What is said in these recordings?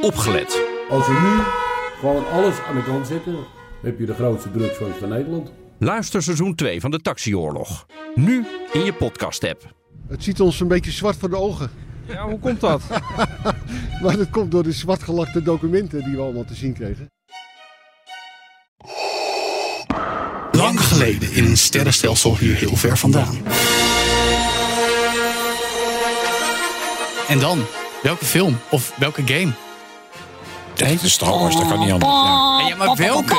opgelet. Als we nu gewoon alles aan de kant zetten, heb je de grootste drugsfans van Nederland. Luister seizoen 2 van de Taxioorlog. Nu in je podcast-app. Het ziet ons een beetje zwart voor de ogen. Ja, hoe komt dat? Maar dat komt door de zwartgelakte documenten die we allemaal te zien kregen. Lang geleden in een sterrenstelsel hier heel ver vandaan. En dan, welke film of welke game? Het is Star Wars, dat kan niet anders. Ja. Ja, maar welke?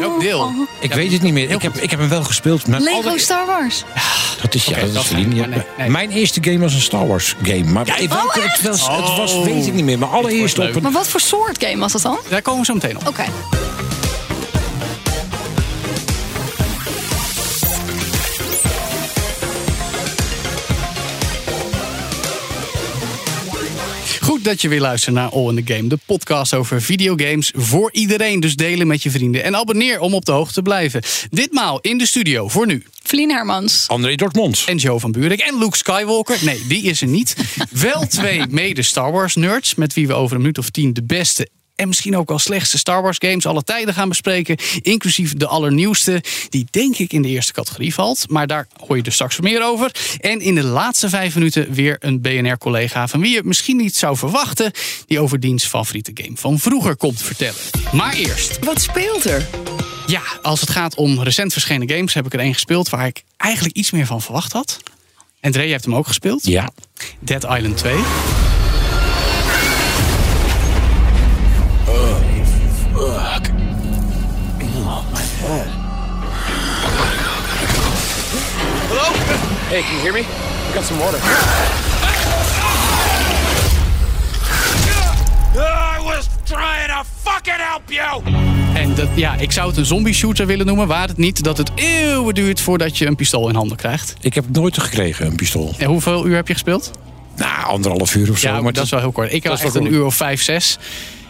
Welk deel? Ik weet het niet meer. Ik heb, ik heb hem wel gespeeld. Maar Lego alle- Star Wars. dat is, ja, dat dat is. Ja, nee, nee. Mijn eerste game was een Star Wars game. Maar ik- welke het was, het was, Oh. weet ik niet meer. Maar allereerst op een... Maar wat voor soort game was dat dan? Daar komen we zo meteen op. Oké. Dat je weer luistert naar All in the Game, de podcast over videogames voor iedereen. Dus delen met je vrienden en abonneer om op de hoogte te blijven. Ditmaal in de studio voor nu. Feline Hermans. André Dortmund. En Joe van Buurik en Luke Skywalker. Nee, die is er niet. Wel twee mede Star Wars nerds. Met wie we over een minuut of tien de beste. En misschien ook wel slechtste Star Wars games alle tijden gaan bespreken. Inclusief de allernieuwste. Die denk ik in de eerste categorie valt. Maar daar hoor je dus straks meer over. En in de laatste vijf minuten weer een BNR-collega. Van wie je misschien niet zou verwachten. Die over diens favoriete game van vroeger komt vertellen. Maar eerst. Wat speelt er? Ja, als het gaat om recent verschenen games, heb ik er één gespeeld waar ik eigenlijk iets meer van verwacht had. En Dre, je hebt hem ook gespeeld. Ja. Dead Island 2. Hey, can you hear me? I got some water. I was trying to fucking help you! En dat, ja, ik zou het een zombie shooter willen noemen, waar het niet dat het eeuwen duurt voordat je een pistool in handen krijgt. Ik heb het nooit gekregen, een pistool. En hoeveel uur heb je gespeeld? Nou, anderhalf uur of zo. ja, maar dat is wel heel kort. Ik had echt een goed. uur of vijf, zes.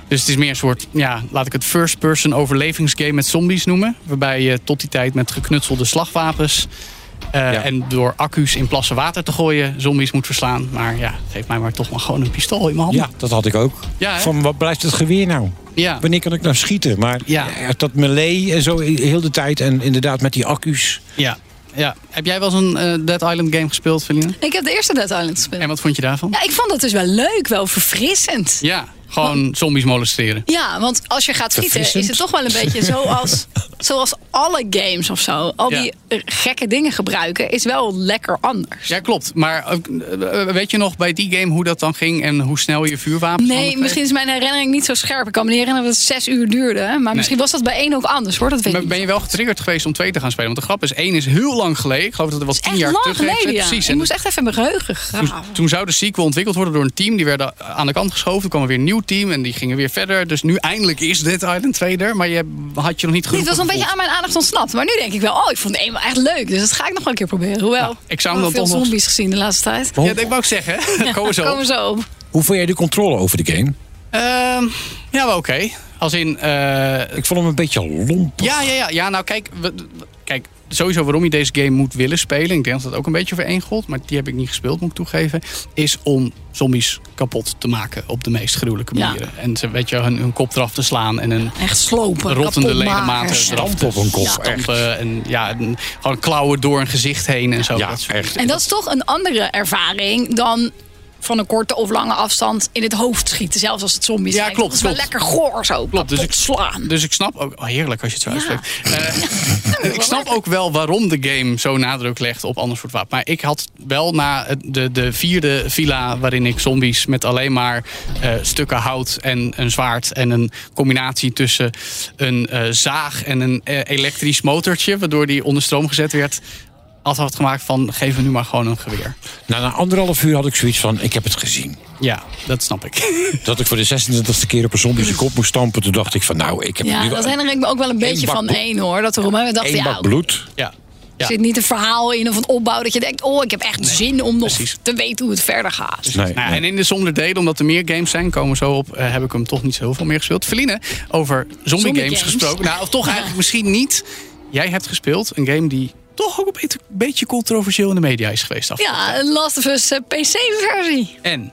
Dus het is meer een soort, ja, laat ik het first-person overlevingsgame met zombies noemen. Waarbij je tot die tijd met geknutselde slagwapens eh, Ja. en door accu's in plassen water te gooien zombies moet verslaan. Maar ja, geef mij maar toch maar gewoon een pistool in mijn handen. Ja, dat had ik ook. Ja? Van, wat blijft het geweer nou? Ja. Wanneer kan ik nou schieten? Maar Ja. ja, dat melee en zo heel de tijd. En inderdaad met die accu's. Ja. ja. Heb jij wel eens een eh, Dead Island game gespeeld, Feline? Ik heb de eerste Dead Island gespeeld. En wat vond je daarvan? Ja, ik vond dat dus wel leuk, wel verfrissend. Ja, gewoon zombies molesteren. Ja, want als je gaat schieten, is het toch wel een beetje zoals, zoals alle games of zo. Al die eh, gekke dingen gebruiken is wel lekker anders. Ja, klopt. Maar ook, eh, weet je nog bij die game hoe dat dan ging en hoe snel je vuurwapens Nee, misschien is mijn herinnering niet zo scherp. Ik kan me niet herinneren dat het zes uur duurde. Maar misschien was dat bij één ook anders hoor. Dat weet niet. ben je wel getriggerd geweest om twee te gaan spelen? Want de grap is, één is heel lang geleden. Ik geloof dat het was tien jaar lang terug. geleden, ja. Precies. Ik En moest echt even in mijn geheugen toen, graven. toen zou de sequel ontwikkeld worden door een team. Die werden aan de kant geschoven. Toen kwam er weer een nieuw team en die gingen weer verder. Dus nu eindelijk is Dead Island 2 er. Maar je had je nog niet genoeg Dit was een beetje aan mijn aandacht ontsnapt. Maar nu denk ik wel, oh, ik vond de een wel echt leuk. Dus dat ga ik nog wel een keer proberen. Hoewel, Nou, ik zou hem dan veel nog- zombies gezien de laatste tijd. Ja, dat wou ik zeggen. Komen we zo. Komen we zo op. Hoe vond jij de controle over de game? Ehm, ja, wel oké. Als in... eh, Ik vond hem een beetje lomp. Ja, ja, ja. ja nou, kijk, we- kijk, sowieso waarom je deze game moet willen spelen. Ik denk dat dat ook een beetje voor één gold. Maar die heb ik niet gespeeld, moet ik toegeven. Is om zombies kapot te maken op de meest gruwelijke Ja. manieren. En ze, weet je, hun, hun kop eraf te slaan. En een Echt slopen, rottende ledematen eraf te op een kop, stampen. En ja, en gewoon klauwen door een gezicht heen en zo. Ja, dat echt. En dat is toch een andere ervaring dan van een korte of lange afstand in het hoofd schieten. Zelfs als het zombies Ja, zijn. klopt, Dat is wel klopt. lekker goor zo. Klopt, dus ik, slaan. dus ik snap ook... Oh, heerlijk als je het zo uitspreekt. Eh, ik snap ook wel waarom de game zo nadruk legt op ander soort wapen. Maar ik had wel na de, de vierde villa... waarin ik zombies met alleen maar eh, stukken hout en een zwaard... en een combinatie tussen een eh, zaag en een elektrisch motortje... waardoor die onder stroom gezet werd... had had gemaakt van geef me nu maar gewoon een geweer. Nou, na anderhalf uur had ik zoiets van, ik heb het gezien. Ja, dat snap ik. Dat ik voor de 26e keer op een zombie zijn kop moest stampen. Toen dacht ik van, nou, ik heb Ja, nu dat herinner ik me ook wel een beetje van één hoor. Dat we op een moment dachten, één ja, bak bloed. ja. er Ja. zit niet een verhaal in of een opbouw dat je denkt, oh, ik heb echt zin om nog precies. te weten hoe het verder gaat. Nee, Nou, nee. En in de zonder delen, omdat er meer games zijn, komen we zo op, eh, heb ik hem toch niet zo heel veel meer gespeeld. Feline, over zombie, Zombie games, games. gesproken. Nou, of toch eigenlijk misschien niet. Jij hebt gespeeld een game die toch ook een beetje, controversieel in de media is geweest. Ja, een Last of Us eh, PC-versie. En?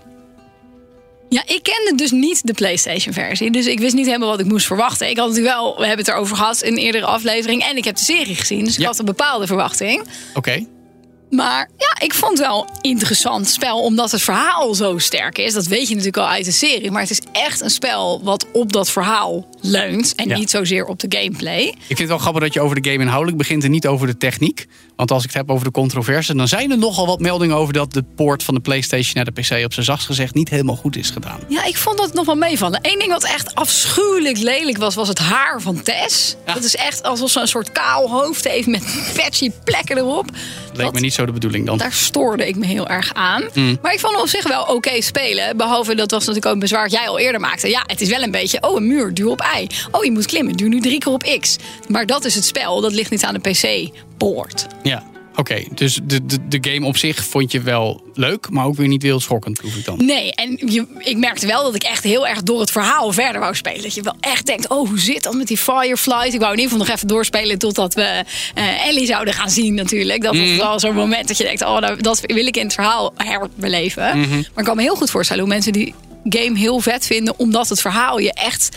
Ja, ik kende dus niet de PlayStation-versie. Dus ik wist niet helemaal wat ik moest verwachten. Ik had natuurlijk wel, we hebben het erover gehad in een eerdere aflevering. En ik heb de serie gezien. Dus ik Ja. had een bepaalde verwachting. Oké. Maar ja, ik vond het wel een interessant spel. Omdat het verhaal zo sterk is. Dat weet je natuurlijk al uit de serie. Maar het is echt een spel wat op dat verhaal leunt. En Ja. niet zozeer op de gameplay. Ik vind het wel grappig dat je over de game inhoudelijk begint en niet over de techniek. Want als ik het heb over de controverse, dan zijn er nogal wat meldingen over dat de poort van de PlayStation naar de PC op zijn zachtst gezegd niet helemaal goed is gedaan. Ja, ik vond dat nog wel meevallen. Eén ding wat echt afschuwelijk lelijk was, was het haar van Tess. Ja. Dat is echt alsof ze een soort kaal hoofd heeft met patchy plekken erop. Leek Dat- me niet zo de bedoeling dan. Daar stoorde ik me heel erg aan. Mm. Maar ik vond het op zich wel oké spelen. Behalve dat was natuurlijk ook een bezwaar dat jij al eerder maakte. Ja, het is wel een beetje, oh een muur, duw op Y. Oh, je moet klimmen, duw nu drie keer op X. Maar dat is het spel, dat ligt niet aan de Ja, oké. Dus de, de, de game op zich vond je wel leuk, maar ook weer niet wildschokkend, proef ik dan. Nee, en je, ik merkte wel dat ik echt heel erg door het verhaal verder wou spelen. Dat je wel echt denkt, oh, hoe zit dat met die Fireflies? Ik wou in ieder geval nog even doorspelen totdat we eh, Ellie zouden gaan zien natuurlijk. Dat was wel zo'n moment dat je denkt, oh, nou, dat wil ik in het verhaal herbeleven. Maar ik kan me heel goed voorstellen hoe mensen die game heel vet vinden... omdat het verhaal je echt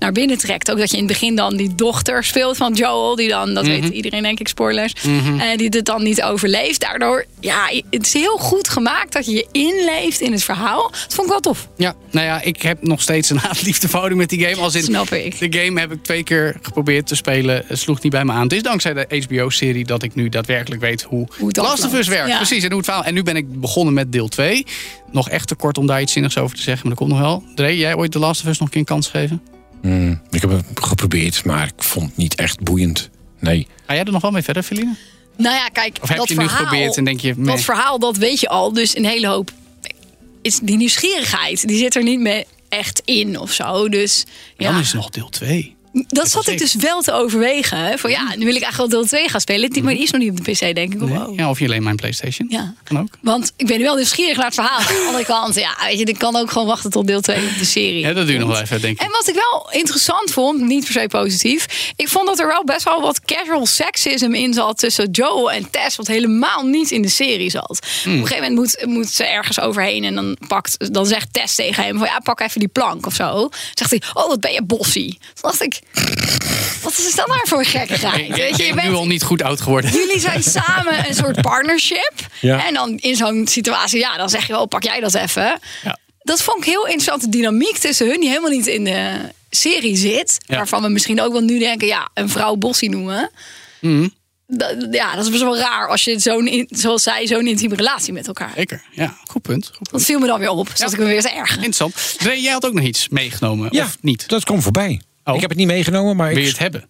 naar binnen trekt. Ook dat je in het begin dan die dochter speelt van Joel... die dan, dat weet iedereen denk ik, spoilers... en die het dan niet overleeft. Daardoor, ja, het is heel goed gemaakt dat je je inleeft in het verhaal. Dat vond ik wel tof. Ja, nou ja, ik heb nog steeds een haat-liefde verhouding met die game. Als in, Snap ik. De game heb ik twee keer geprobeerd te spelen. Het sloeg niet bij me aan. Het is dankzij de HBO-serie dat ik nu daadwerkelijk weet hoe, Last of. Us werkt. Ja. Precies, en hoe het verhaal. En nu ben ik begonnen met deel 2. Nog echt te kort om daar iets zinnigs over te zeggen, maar dat komt nog wel. Dre, jij ooit de Last of Us nog een keer een kans geven? Hmm, ik heb het geprobeerd, maar ik vond het niet echt boeiend. Nee. Ga jij er nog wel mee verder, Feline? Nou ja, kijk, Of heb dat je nu verhaal, geprobeerd en denk je, dat verhaal, dat weet je al. Dus een hele hoop is die nieuwsgierigheid, die zit er niet meer echt in of zo. Dus ja, Dan is nog deel 2. Dat zat ik dus wel te overwegen. hè. Van ja, nu wil ik eigenlijk wel deel 2 gaan spelen. Die- Maar die is nog niet op de PC, denk ik. Of, oh. Ja, of je alleen mijn PlayStation. Ja. Kan ook. Want ik ben wel nieuwsgierig naar het verhaal. Aan de andere kant, ja, weet je, ik kan ook gewoon wachten tot deel 2 op de serie. Ja, dat duurt nog wel even, denk ik. En wat ik wel interessant vond, niet per se positief. Ik vond dat er wel best wel wat casual sexism in zat tussen Joel en Tess. Wat helemaal niet in de serie zat. Hmm. Op een gegeven moment moet, moet ze ergens overheen. En dan, pakt, dan zegt Tess tegen hem van ja, pak even die plank of zo. Zegt hij, oh wat ben je bossie. Toen dacht ik, wat is dat nou voor een gekkigheid? Je, Weet je, je bent nu al niet goed oud geworden. Jullie zijn samen een soort partnership. Ja. En dan in zo'n situatie, ja, dan zeg je wel, pak jij dat even. Ja. Dat vond ik heel interessante dynamiek tussen hun, die helemaal niet in de serie zit. Ja. Waarvan we misschien ook wel nu denken, ja, een vrouw bossie noemen. Mhm. Dat- ja, dat is best wel raar als je zo'n, zoals zij, zo'n intieme relatie met elkaar. Zeker, ja. Goed punt. Goed punt. Dat viel me dan weer op, zodat ik me weer te erg. Interessant. Jij had ook nog iets meegenomen, Ja, of niet? dat kwam voorbij. Oh. Ik heb het niet meegenomen, maar Wil je ik, het hebben?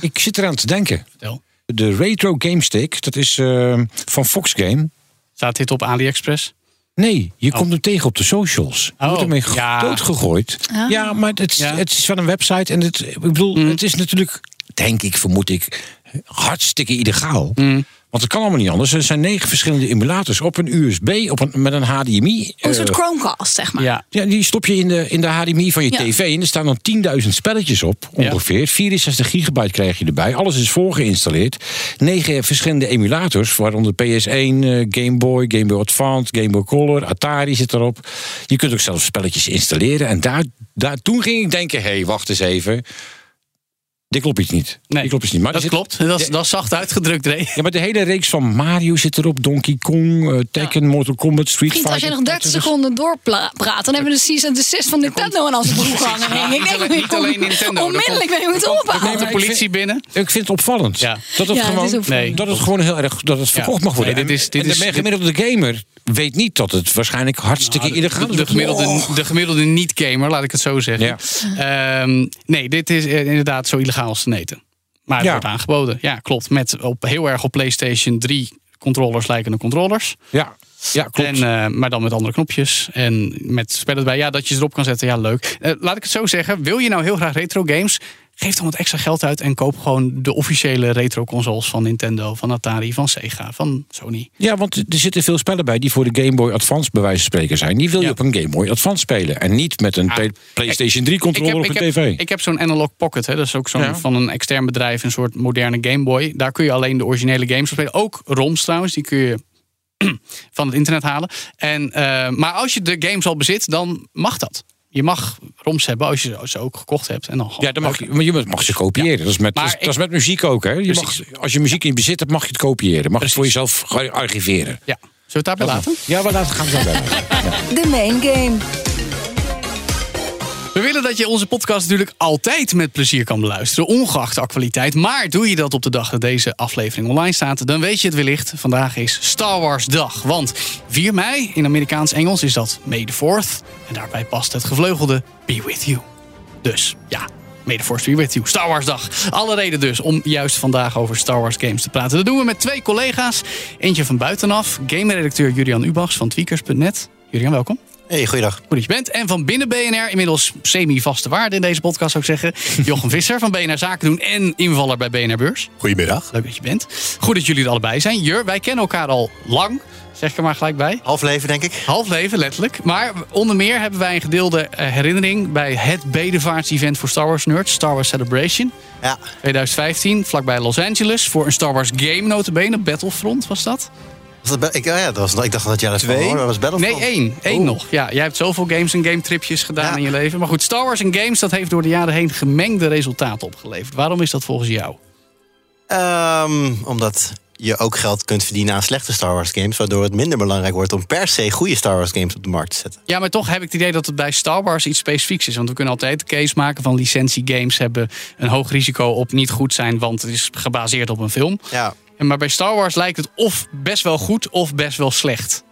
ik zit eraan te denken. Vertel. De Retro Game Stick, dat is eh, van Fox Game. Staat dit op AliExpress? Nee, je komt hem tegen op de socials. Je Oh, wordt ermee ja. doodgegooid. Ja, maar het, Ja. het is van een website. En het, ik bedoel, Mm. het is natuurlijk, denk ik, vermoed ik, hartstikke illegaal. Mm. Want het kan allemaal niet anders. Er zijn negen verschillende emulators op een USB, op een, met een HDMI. Een soort eh, Chromecast, zeg maar. Ja. ja, die stop je in de, in de HDMI van je Ja. tv. En er staan dan 10.000 spelletjes op, Ja. ongeveer. 64 gigabyte krijg je erbij. Alles is voorgeïnstalleerd. Negen verschillende emulators, waaronder PS1, eh, Game Boy, Game Boy Advance, Game Boy Color, Atari zit erop. Je kunt ook zelf spelletjes installeren. En daar, daar, toen ging ik denken, hé, hey, wacht eens even. Dit klopt iets niet. Nee, Dit klopt iets niet. Maar dat zit- klopt. Dat is, dat is zacht uitgedrukt. Ja, maar de hele reeks van Mario zit erop. Donkey Kong, eh, Tekken, Mortal Kombat, Street Vriend, als Fighter. je nog 30 Tetris. seconden doorpraat, dan hebben we de cease and desist van Nintendo aan onze broek hangen. Ik denk, niet alleen Nintendo, Onmiddellijk komt- ben je moeten Er komt ophouden. de politie vind- binnen. Ik vind het opvallend. Ja. Dat, het Ja, het gewoon. Nee. dat het gewoon heel erg dat het verkocht mag worden. Nee, dit is- En- dit en de gemiddelde gamer weet niet dat het waarschijnlijk hartstikke illegaal De, is. de gemiddelde, Oh. de gemiddelde niet-gamer, laat ik het zo zeggen. Ehm, nee, dit is eh, inderdaad zo illegaal als te neten. Maar het Ja. wordt aangeboden. Ja, klopt. Met op, heel erg op PlayStation 3 controllers lijkende controllers. Ja, ja klopt. En, eh, maar dan met andere knopjes. En met spellen erbij. Ja, dat je ze erop kan zetten. Ja, leuk. Eh, laat ik het zo zeggen. Wil je nou heel graag retro games? Geef dan wat extra geld uit en koop gewoon de officiële retro consoles van Nintendo, van Atari, van Sega, van Sony. ja, want er zitten veel spellen bij die voor de Game Boy Advance bij wijze van spreken zijn. Die wil je Ja. op een Game Boy Advance spelen. En niet met een Ah, Play- PlayStation 3 controller op een tv. heb, ik heb zo'n Analog Pocket. Hè. Dat is ook zo'n Ja. van een extern bedrijf, een soort moderne Game Boy. Daar kun je alleen de originele games op spelen. Ook ROMs trouwens, die kun je van het internet halen. En, eh, maar als je de games al bezit, dan mag dat. Je mag ROMs hebben als je ze ook gekocht hebt. En dan Ja, dan mag je, maar je mag ze kopiëren. Dat, is met, Maar dat, is, dat is met muziek ook. Hè? Je mag, als je muziek in je bezit hebt, mag je het kopiëren. Mag je het voor jezelf archiveren. Ja. Zullen we het daarbij laten? Ja, maar laten gaan we zo verder. De main game. We willen dat je onze podcast natuurlijk altijd met plezier kan beluisteren, ongeacht de actualiteit. Maar doe je dat op de dag dat deze aflevering online staat, dan weet je het wellicht. Vandaag is Star Wars Dag. Want 4 mei in Amerikaans-Engels is dat May the 4th. En daarbij past het gevleugelde Be With You. Dus ja, May the Force be with you. Star Wars dag. Alle reden dus om juist vandaag over Star Wars games te praten. Dat doen we met twee collega's. Eentje van buitenaf, game-redacteur Julian Ubachs van tweakers.net. Julian, welkom. Hey, goeiedag. Goed dat je bent. En van binnen BNR, inmiddels semi-vaste waarde in deze podcast zou ik zeggen. Jochem Visser van BNR Zaken doen en invaller bij BNR Beurs. Goedemiddag. Leuk dat je bent. Goed dat jullie er allebei zijn. Jur, wij kennen elkaar al lang. Zeg ik er maar gelijk bij. Half leven, denk ik. Half leven, letterlijk. Maar onder meer hebben wij een gedeelde eh, herinnering bij het bedevaarts-event voor Star Wars nerds, Star Wars Celebration. Ja. 2015, vlakbij Los Angeles. Voor een Star Wars game notabene. Battlefront was dat? Dat, ik, oh ja, dat was, ik dacht dat jij dat van hoorde. Dat was Battlefront. Nee, één. Eén nog. Ja, jij hebt zoveel games en game tripjes gedaan Ja. in je leven. Maar goed, Star Wars en games, dat heeft door de jaren heen gemengde resultaten opgeleverd. Waarom is dat volgens jou? Ehm, omdat je ook geld kunt verdienen aan slechte Star Wars games. Waardoor het minder belangrijk wordt om per se goede Star Wars games op de markt te zetten. Ja, maar toch heb ik het idee dat het bij Star Wars iets specifieks is. Want we kunnen altijd de case maken van licentiegames hebben een hoog risico op niet goed zijn, want het is gebaseerd op een film. Ja. En Maar bij Star Wars lijkt het of best wel goed of best wel slecht.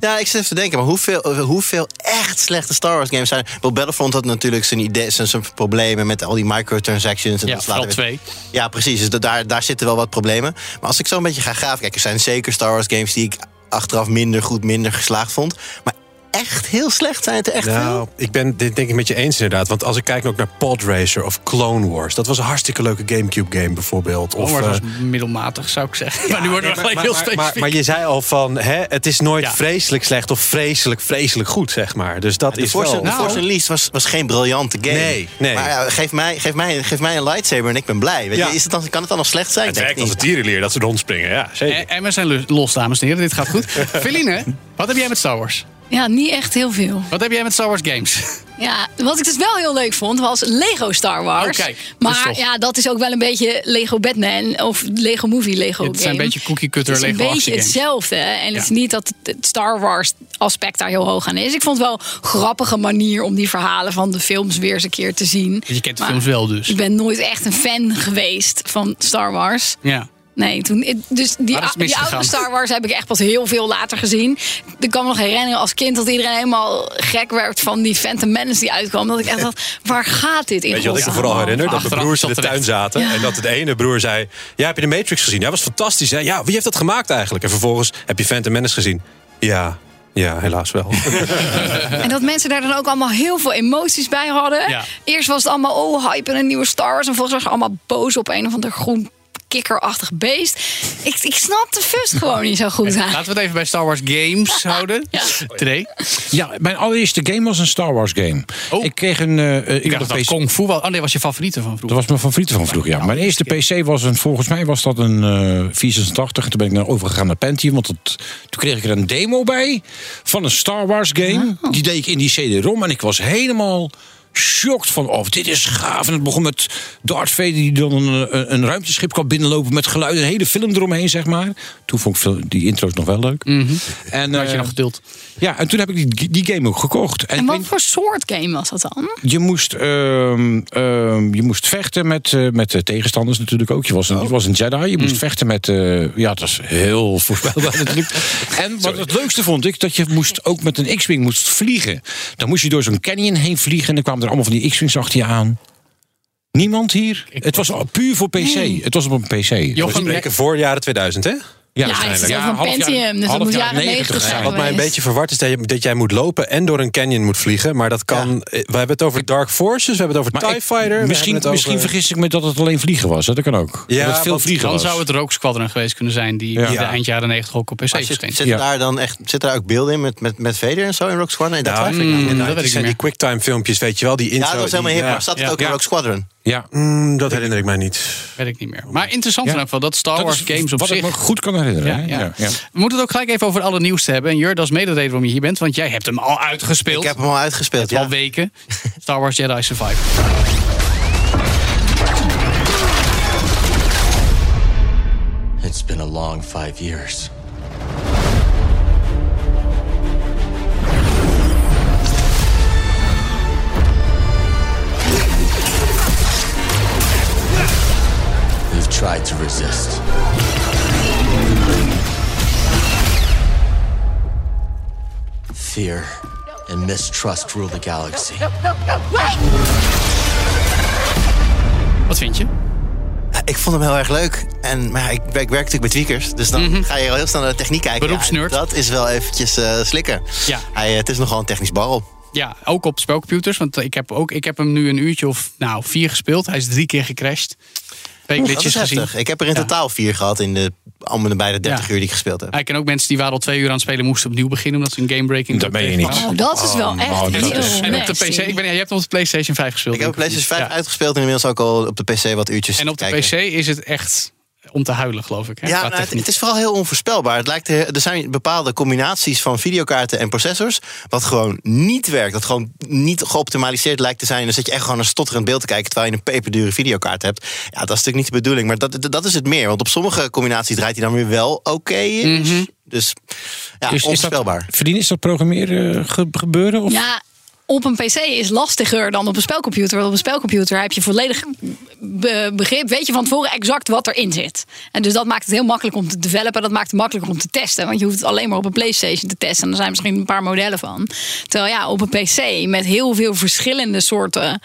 Ja, ik zit even te denken, maar hoeveel, hoeveel echt slechte Star Wars games zijn? Wel, Battlefront had natuurlijk zijn, idee, zijn, zijn problemen met al die microtransactions. En Ja, vooral twee. Ja, precies. Dus da- daar, daar zitten wel wat problemen. Maar als ik zo een beetje ga graven, kijk, er zijn zeker Star Wars games die ik achteraf minder goed, minder geslaagd vond. Maar echt heel slecht zijn het er echt veel. Nou, ik ben dit denk ik met je eens inderdaad. Want als ik kijk ook naar Pod Racer of Clone Wars... dat was een hartstikke leuke Gamecube-game bijvoorbeeld. Of, Of, eh, was middelmatig, zou ik zeggen. maar nu worden we gelijk maar, heel maar, specifiek. maar, maar je zei al van, hè, het is nooit Ja. vreselijk slecht of vreselijk, vreselijk goed, zeg maar. Dus dat De is Force, wel... de Force Unleashed was, was geen briljante game. Nee, nee. Maar ja, geef, mij, geef, mij, geef mij een lightsaber en ik ben blij. Weet Ja. je, is het dan, kan het dan nog slecht zijn? het Denk werkt als niet. een tierenleer dat ze rondspringen, ja, zeker. En, en we zijn los, dames en heren. Dit gaat goed. Feline, wat heb jij met Star Wars? Ja, niet echt heel veel. Wat heb jij met Star Wars games? Ja, wat ik dus wel heel leuk vond, was Lego Star Wars. Oh, kijk, dus maar ja, dat is ook wel een beetje Lego Batman of Lego Movie Lego Het zijn een beetje cookie cutter Het is een Lego beetje hetzelfde. En Ja. het is niet dat het- het Star Wars aspect daar heel hoog aan is. Ik vond het wel een grappige manier om die verhalen van de films weer eens een keer te zien. Je kent de Maar films wel dus. Ik ben nooit echt een fan geweest van Star Wars. Ja. Nee, toen, dus die, het die oude Star Wars heb ik echt pas heel veel later gezien. Ik kan me nog herinneren als kind dat iedereen helemaal gek werd van die Phantom Menace die uitkwam. Dat ik echt dacht, waar gaat dit in Weet je wat ik me vooral herinner? Dat mijn broers in de tuin zaten. Ja. En dat de ene broer zei... Ja, heb je de Matrix gezien? Ja, was fantastisch. Hè? Ja, wie heeft dat gemaakt eigenlijk? En vervolgens heb je Phantom Menace gezien? Ja, ja, helaas wel. En dat mensen daar dan ook allemaal heel veel emoties bij hadden. Ja. Eerst was het allemaal, oh, hype en een nieuwe Star Wars. En volgens was allemaal boos op een of ander groen kikkerachtig beest. Ik, ik snap de fust gewoon niet zo goed aan. Laten we het even bij Star Wars games houden. Today. Ja, mijn allereerste game was een Star Wars game. Oh. Ik kreeg een... eh, eh, Ik dacht had dat een Kung Fu was. Oh nee, was je favoriete van Dat vroeger. was mijn favoriete van vroeger, ja. Mijn eerste PC was een, volgens mij was dat een eh 486. En toen ben ik naar overgegaan naar Pentium. Want dat, toen kreeg ik er een demo bij van een Star Wars game. Die deed ik in die CD-ROM. En ik was helemaal shocked van, oh, dit is gaaf. En het begon met Darth Vader die dan een, een, een ruimteschip kwam binnenlopen met geluid. Een hele film eromheen, zeg maar. Toen vond ik veel- die intro's nog wel leuk. En, Dan had je eh, nog geduld. ja, en toen heb ik die, die game ook gekocht. En wat voor soort game was dat dan? je moest, ehm, ehm, je moest vechten met, eh, met de tegenstanders natuurlijk ook. Je was een, je was een Jedi. Je moest vechten met... eh, ja, dat is heel voorspelbaar natuurlijk. En wat het leukste vond ik, dat je moest ook met een X-Wing moest vliegen. Dan moest je door zo'n canyon heen vliegen. En dan kwamen er allemaal van die X-Wings achter je aan. Niemand hier? het was al puur voor PC. Het was op een PC. We Jochem, spreken voor jaren 2000, hè? Ja, is wel van Pentium, dus dat moet jaren 90 zijn. Wat mij een beetje verward is dat, je, dat jij moet lopen en door een canyon moet vliegen. Maar dat kan. eh, We hebben het over Dark Forces, we hebben het over Maar TIE ik- Fighter. misschien, misschien vergis ik me dat het alleen vliegen was. hè. Dat kan ook. Ja, dat veel vliegen Dan was. zou het Rogue Squadron geweest kunnen zijn die, Ja. die de Ja. eind jaren 90 ook op PC zit, verscheen. zit Ja. daar dan echt, zit daar ook beelden in met, met, met Vader en zo in Rogue Squadron? Nee, dat twijfel ik mm, dat zijn die quicktime filmpjes, weet je wel, die intro. Ja, dat was helemaal hip, ja. maar staat het Ja. ook in Ja. Rogue Squadron? Ja. Mm, dat herinner ik mij niet. Weet ik niet meer. Maar interessant Ja. in ieder geval dat Star Dat Wars games op wat zich... ik me goed kan herinneren. Ja, ja. We moeten het ook gelijk even over het allernieuwste hebben. En Jur, dat is mede de reden waarom je hier bent. Want jij hebt hem al uitgespeeld. Ik heb hem al uitgespeeld, al weken. Star Wars Jedi Survivor. It's been a long five years. Tried to resist. Fear and mistrust rule the galaxy. Wat vind je? Ik vond hem heel erg leuk. En, maar ik, ik werk natuurlijk bij tweakers. Dus dan ga je heel snel naar de techniek kijken. Mhm. Ja, en dat is wel eventjes eh, slikken. Ja. Hij, eh, het is nogal een technisch barrel. Ja, ook op spelcomputers. Want ik heb, ook, ik heb hem nu een uurtje of nou, vier gespeeld. Hij is drie keer gecrashed. Gezien. Ik heb er in Ja. totaal vier gehad in de allemaal de beide 30 Ja. uur die ik gespeeld heb. Ik ken ook mensen die waren al twee uur aan het spelen, moesten opnieuw beginnen omdat ze een gamebreaking Dat meen je niet. Oh, dat is wel echt oh, dat heel is- En op de PC, ik ben, jij hebt op de PlayStation 5 gespeeld. Ik heb op PlayStation 5 Ja. uitgespeeld en inmiddels ook al op de PC wat uurtjes En op de kijken. PC is het echt om te huilen, geloof ik. Hè, Ja, nou, het, is vooral heel onvoorspelbaar. Het lijkt, er er zijn bepaalde combinaties van videokaarten en processors. wat gewoon niet werkt. Dat gewoon niet geoptimaliseerd lijkt te zijn. Dan zit je echt gewoon een stotterend beeld te kijken. terwijl je een peperdure videokaart hebt. Ja, dat is natuurlijk niet de bedoeling. Maar dat, dat is het meer. Want op sommige combinaties draait hij dan weer wel oké. Mhm. Dus ja, Is, is dat, onvoorspelbaar. Verdien is dat programmeren eh, ge- gebeuren? Of? Ja, op een PC is lastiger dan op een spelcomputer. Want op een spelcomputer heb je volledig be- begrip. Weet je van tevoren exact wat erin zit. En dus dat maakt het heel makkelijk om te developen. Dat maakt het makkelijker om te testen. Want je hoeft het alleen maar op een PlayStation te testen. En er zijn misschien een paar modellen van. Terwijl ja, op een PC met heel veel verschillende soorten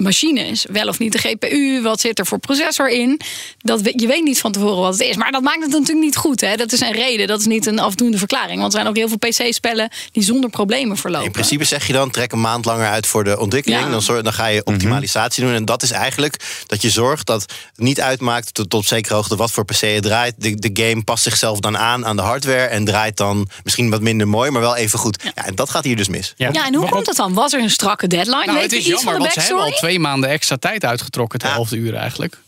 machines. Wel of niet de GPU, wat zit er voor processor in. Dat, we- je weet niet van tevoren wat het is. Maar dat maakt het natuurlijk niet goed. Hè? Dat is een reden, dat is niet een afdoende verklaring. Want er zijn ook heel veel PC-spellen die zonder problemen verlopen. In principe zeg je dan, trek een maand langer uit voor de ontwikkeling. Ja. Dan, zorg, dan ga je optimalisatie doen. En dat is eigenlijk dat je zorgt dat het niet uitmaakt tot, tot op zekere hoogte wat voor PC je draait. De, de game past zichzelf dan aan aan de hardware. En draait dan misschien wat minder mooi, maar wel even goed. Ja, en dat gaat hier dus mis. Ja. Ja, en hoe komt dat dan? Was er een strakke deadline? Nou, Weet het je is iets jammer, van de want ze hebben al backstory? Twee maanden extra tijd uitgetrokken. Ter Ja. uur eigenlijk.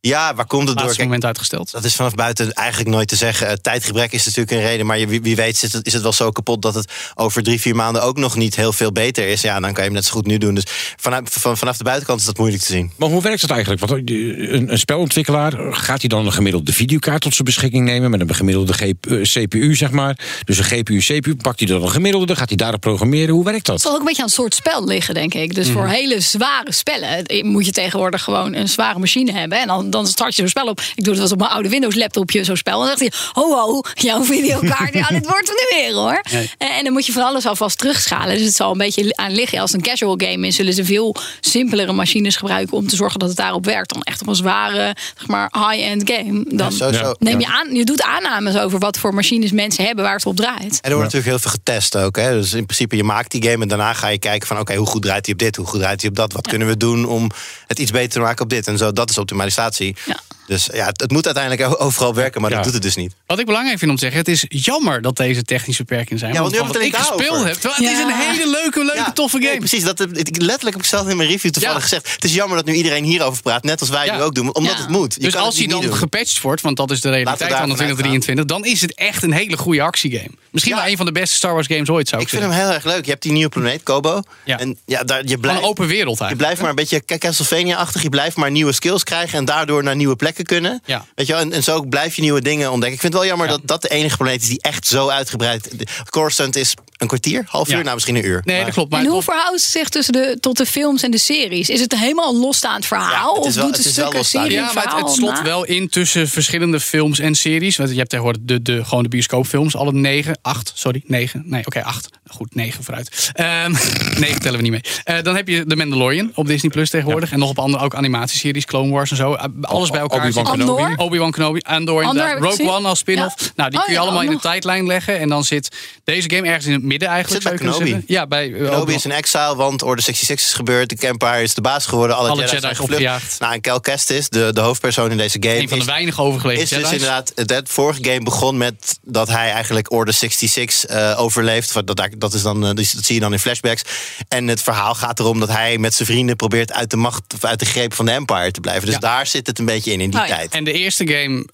Ja, waar komt het door? Kijk, moment uitgesteld. dat is vanaf buiten eigenlijk nooit te zeggen. Eh, tijdgebrek is natuurlijk een reden. Maar je, wie, wie weet zit het, is het wel zo kapot dat het over drie, vier maanden ook nog niet heel veel beter is. Ja, dan kan je hem net zo goed nu doen. Dus vanuit, van, vanaf de buitenkant is dat moeilijk te zien. Maar hoe werkt dat eigenlijk? Want eh, een, een spelontwikkelaar, gaat hij dan een gemiddelde videokaart tot zijn beschikking nemen met een gemiddelde GP, eh, CPU, zeg maar? Dus een GPU, CPU, pakt hij dan een gemiddelde, dan gaat hij daarop programmeren. Hoe werkt Het dat? zal ook een beetje aan het soort spel liggen, denk ik. Dus Mhm. voor hele zware spellen moet je tegenwoordig gewoon een zware machine hebben. En dan, dan start je zo'n spel op. Ik doe het wel op mijn oude Windows laptopje, zo'n spel. En dan zegt hij, ho ho, jouw videokaart, ja, dit wordt er nu weer hoor. Nee. En, en dan moet je van alles alvast terugschalen. Dus het zal een beetje aan liggen. Als het een casual game is, zullen ze veel simpelere machines gebruiken om te zorgen dat het daarop werkt. Dan echt op een zware, zeg maar, high-end game. Dan Ja, sowieso. neem je aan, je doet aannames over wat voor machines mensen hebben waar het op draait. En er wordt natuurlijk heel veel getest ook. Hè? Dus in principe, je maakt die game en daarna ga je kijken van... oké, hoe goed draait hij op dit, hoe goed draait hij op dat? Wat kunnen we doen om het iets beter te maken op dit? En zo, dat is optimalisatie. Ja. Dus ja, het, het moet uiteindelijk overal werken, maar Ja. dat doet het dus niet. Wat ik belangrijk vind om te zeggen, het is jammer dat deze technische beperkingen zijn. Ja, want nu hebben we het ik alleen gespeeld heb. Het is een hele leuke, leuke, Ja, toffe game. nee, precies, dat, heb ik, letterlijk heb ik zelf in mijn review toevallig Ja. gezegd... het is jammer dat nu iedereen hierover praat, net als wij Ja. nu ook doen. Omdat Ja. het moet. Je dus kan als hij dan doen. gepatcht wordt, want dat is de realiteit van daarvan 2023, dan is het echt een hele goede actiegame. Misschien Ja. wel een van de beste Star Wars games ooit, zou ik, Ik vind hem heel erg leuk. Je hebt die nieuwe planeet, Kobo. Ja. En ja, daar, je Van blijft... een open wereld Je blijft maar een beetje Castlevania-achtig. Je blijft maar nieuwe skills krijgen en daardoor naar nieuwe plekken kunnen. Ja. Weet je wel? En, en zo blijf je nieuwe dingen ontdekken. Ik vind het wel jammer Ja. dat dat de enige planeet is die echt zo uitgebreid... de- Coruscant is een kwartier, half Ja. uur, nou misschien een uur. Nee, Maar- dat klopt. Maar En het hoe verhoudt het zich tussen de, tot de films en de series? Is het een helemaal losstaand verhaal? Ja, het is wel- of doet het de is wel stukken losstaand. serie Ja, maar het, het slot na? wel in tussen verschillende films en series. Want je hebt tegenwoordig de, de, gewoon de bioscoopfilms. Alle negen, acht, sorry, negen. Nee, oké, acht. Nou Goed, negen vooruit. Ehm negen tellen we niet mee. Eh, dan heb je The Mandalorian op Disney Plus tegenwoordig. En nog op andere ook animatieseries, Clone Wars en zo. Eh, Alles bij elkaar. Obi-Wan Kenobi. Andor. Obi-Wan Kenobi. Andor Andor Rogue. One als spin-off. Ja. Nou, die Oh kun je ja, allemaal in de tijdlijn leggen. En dan zit deze game ergens in het midden eigenlijk. Zit bij Kenobi. Ja, bij eh, Kenobi Obi- is in exile, want Order 66 is gebeurd. De Empire is de baas geworden. Alle, Alle Jedi's Jedi's zijn gevlucht. opgejaagd. Nou, en Cal Kestis, de, de hoofdpersoon in deze game... een van de weinig overgebleven is dus Jedi's. inderdaad, dat vorige game begon met dat hij eigenlijk Order 66 eh, overleeft. Dat, dat, is dan, eh, dat zie je dan in flashbacks. En het verhaal gaat erom dat hij met zijn vrienden probeert uit de macht, of uit de greep van de Empire te blijven. Dus Ja. daar zit het een beetje in, in die Oh ja. tijd. En de eerste game,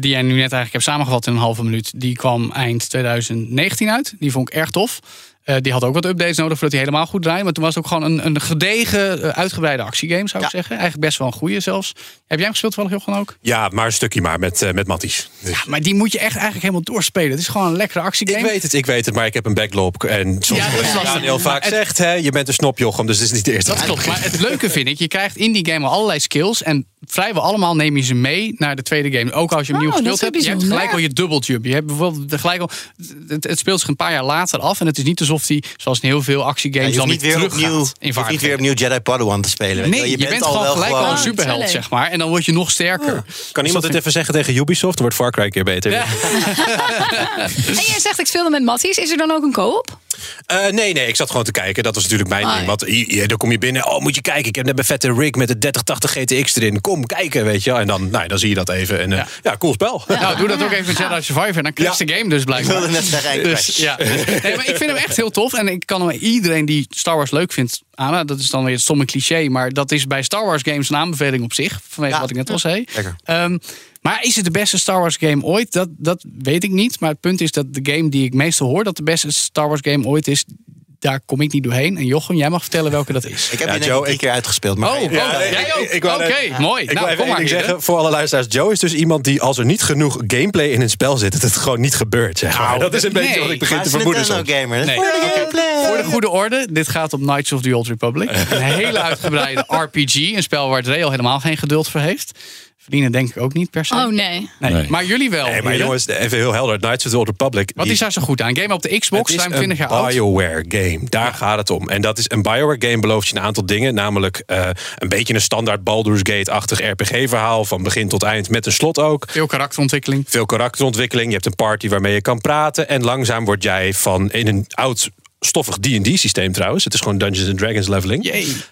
die jij nu net eigenlijk hebt samengevat in een halve minuut, die kwam eind 2019 uit. Die vond ik erg tof tof. Eh, die had ook wat updates nodig voordat hij helemaal goed draaide. Maar toen was het ook gewoon een, een gedegen, eh, uitgebreide actiegame, zou ik Ja. zeggen. Eigenlijk best wel een goede zelfs. Heb jij hem gespeeld toevallig, Jochen, ook? Ja, maar een stukje maar met, eh, met Matties. Dus. Ja, maar die moet je echt eigenlijk helemaal doorspelen. Het is gewoon een lekkere actiegame. Ik weet het, ik weet het, maar ik heb een backlog. En zoals Ja, dat is lastig. Daniel vaak het- zegt, hè, je bent een snopjochem, dus het is niet de eerste. Dat klopt. Maar het leuke vind ik, je krijgt in die game al allerlei skills. En vrijwel allemaal neem je ze mee naar de tweede game. Ook als je hem Oh, nieuw gespeeld hebt. Je hebt gelijk al je double jump. Je hebt bijvoorbeeld de gelijk al, het, het speelt zich een paar jaar later af. En het is niet alsof die, zoals in heel veel Ja, actiegames, hoeft dan niet weer opnieuw, in niet weer opnieuw Jedi Padawan te spelen. je Nee, je, bent, al gewoon wel gelijk al een superheld, zeg maar. En dan word je nog sterker. Kan iemand het even zeggen tegen Ubisoft? Dan wordt Far Cry een keer beter. Ja. En jij zegt, ik speelde met Matties. Is er dan ook een co-op? Eh, nee, nee, ik zat gewoon te kijken. Dat was natuurlijk mijn Ah, ding. ja. Want hier, dan kom je binnen. Oh, moet je kijken. Ik heb net een vette rig met de 3080 GTX erin. Kom kijken, weet je. wel. En dan, nou, dan zie je dat even. En eh, Ja. ja. cool spel. Nou, doe dat ook even met Jedi Survivor. En dan crasht Ja. de game dus blijkbaar. Ik wilde net zeggen, Dus, ja. Nee, maar ik vind hem echt heel tof. En ik kan hem iedereen die Star Wars leuk vindt aan. Dat is dan weer het stomme cliché. Maar dat is bij Star Wars games een aanbeveling op zich. Vanwege Ja. wat ik net al zei. Lekker. Ehm, maar is het de beste Star Wars game ooit? Dat, dat weet ik niet. Maar het punt is dat de game die ik meestal hoor dat de beste Star Wars game ooit is. Daar kom ik niet doorheen. En Jochem, jij mag vertellen welke dat is. Ik heb Ja, Joe, ik- keer uitgespeeld. Maar Oh, oh, Ja, nee, jij ik- ook? Oké, mooi. Ik wil nou, even kom één maar zeggen. Voor alle luisteraars. Joe is dus iemand die als er niet genoeg gameplay in een spel zit... dat het gewoon niet gebeurt, zeg maar. Nou, dat is een nee. beetje wat ik begin Maar te vermoeden soms. Nintendo gamer. Dat is Nee. voor de gameplay. Voor de goede orde, dit gaat om Knights of the Old Republic. Een hele uitgebreide RPG. Een spel waar Dre al helemaal geen geduld voor heeft. Verdienen denk ik ook niet per se. Oh nee. nee. Nee. Maar jullie wel. Nee, maar jongens, even heel helder. Knights of the Old Republic. Wat die- is daar zo goed aan? Game op de Xbox, Het is ruim 20 jaar een oud. BioWare game. Daar gaat het om. En dat is een BioWare game belooft je een aantal dingen. Namelijk eh, een beetje een standaard Baldur's Gate-achtig RPG-verhaal. Van begin tot eind met een slot ook. Veel karakterontwikkeling. Veel karakterontwikkeling. Je hebt een party waarmee je kan praten. En langzaam word jij van in een oud stoffig D&D-systeem trouwens. Het is gewoon Dungeons and Dragons leveling.